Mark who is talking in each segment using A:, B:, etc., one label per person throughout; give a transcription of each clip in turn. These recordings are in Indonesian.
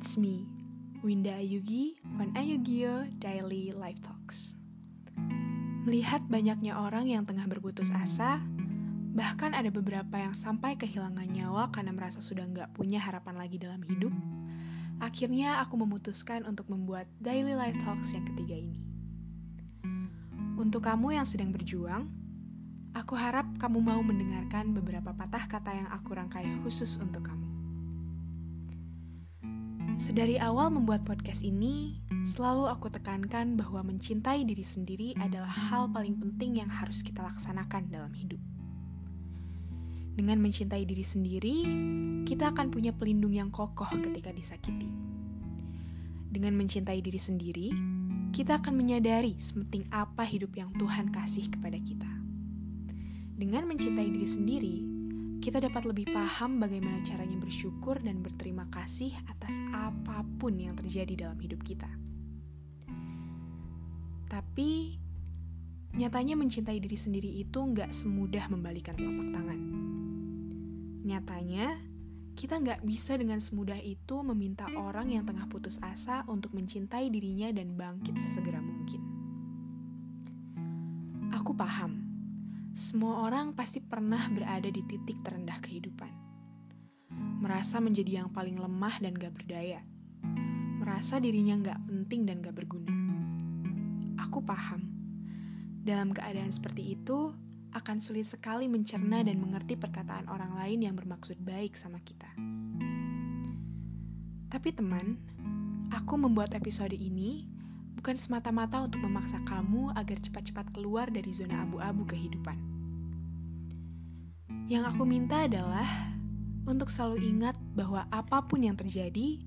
A: It's me, Winda Ayugi, on Ayugio Daily Life Talks. Melihat banyaknya orang yang tengah berputus asa, bahkan ada beberapa yang sampai kehilangan nyawa karena merasa sudah nggak punya harapan lagi dalam hidup, akhirnya aku memutuskan untuk membuat Daily Life Talks yang ketiga ini. Untuk kamu yang sedang berjuang, aku harap kamu mau mendengarkan beberapa patah kata yang aku rangkai khusus untuk kamu. Sedari awal membuat podcast ini, selalu aku tekankan bahwa mencintai diri sendiri adalah hal paling penting yang harus kita laksanakan dalam hidup. Dengan mencintai diri sendiri, kita akan punya pelindung yang kokoh ketika disakiti. Dengan mencintai diri sendiri, kita akan menyadari sepenting apa hidup yang Tuhan kasih kepada kita. Dengan mencintai diri sendiri, kita dapat lebih paham bagaimana caranya bersyukur dan berterima kasih atas apa pun yang terjadi dalam hidup kita. Tapi, nyatanya mencintai diri sendiri itu nggak semudah membalikan telapak tangan. Nyatanya, kita nggak bisa dengan semudah itu meminta orang yang tengah putus asa untuk mencintai dirinya dan bangkit sesegera mungkin. Aku paham semua orang pasti pernah berada di titik terendah kehidupan. Merasa menjadi yang paling lemah dan gak berdaya. Merasa dirinya gak penting dan gak berguna. Aku paham. Dalam keadaan seperti itu, akan sulit sekali mencerna dan mengerti perkataan orang lain yang bermaksud baik sama kita. Tapi teman, aku membuat episode ini bukan semata-mata untuk memaksa kamu agar cepat-cepat keluar dari zona abu-abu kehidupan. Yang aku minta adalah untuk selalu ingat bahwa apa pun yang terjadi,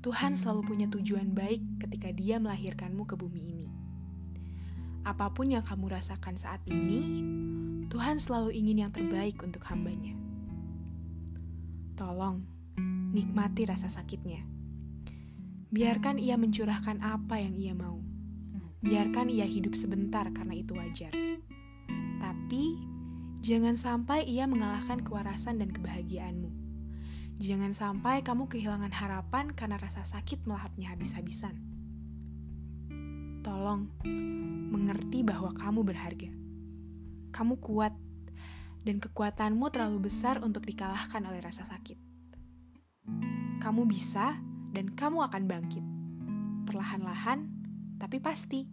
A: Tuhan selalu punya tujuan baik ketika Dia melahirkanmu ke bumi ini. Apa pun yang kamu rasakan saat ini, Tuhan selalu ingin yang terbaik untuk hambanya. Tolong, nikmati rasa sakitnya Biarkan ia mencurahkan apa yang ia mau. Biarkan ia hidup sebentar karena itu wajar. Tapi, jangan sampai ia mengalahkan kewarasan dan kebahagiaanmu. Jangan sampai kamu kehilangan harapan karena rasa sakit melahapnya habis-habisan. Tolong, mengerti bahwa kamu berharga. Kamu kuat, dan kekuatanmu terlalu besar untuk dikalahkan oleh rasa sakit. Kamu bisa dan kamu akan bangkit. Perlahan-lahan, tapi pasti.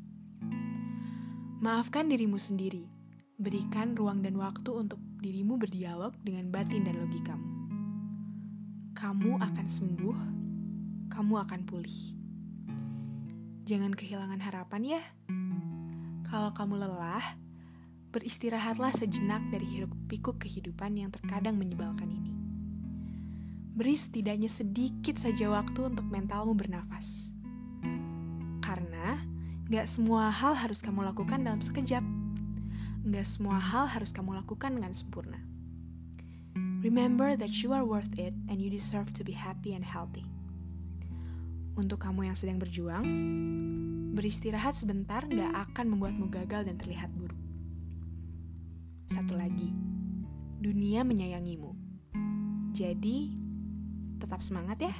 A: Maafkan dirimu sendiri. Berikan ruang dan waktu untuk dirimu berdialog dengan batin dan logikamu. Kamu akan sembuh, kamu akan pulih. Jangan kehilangan harapan ya. Kalau kamu lelah, beristirahatlah sejenak dari hiruk pikuk kehidupan yang terkadang menyebalkan ini. Beri setidaknya sedikit saja waktu untuk mentalmu bernafas. Karena gak semua hal harus kamu lakukan dalam sekejap. Gak semua hal harus kamu lakukan dengan sempurna. Remember that you are worth it and you deserve to be happy and healthy. Untuk kamu yang sedang berjuang, beristirahat sebentar gak akan membuatmu gagal dan terlihat buruk. Satu lagi, dunia menyayangimu. Jadi, tetap semangat ya.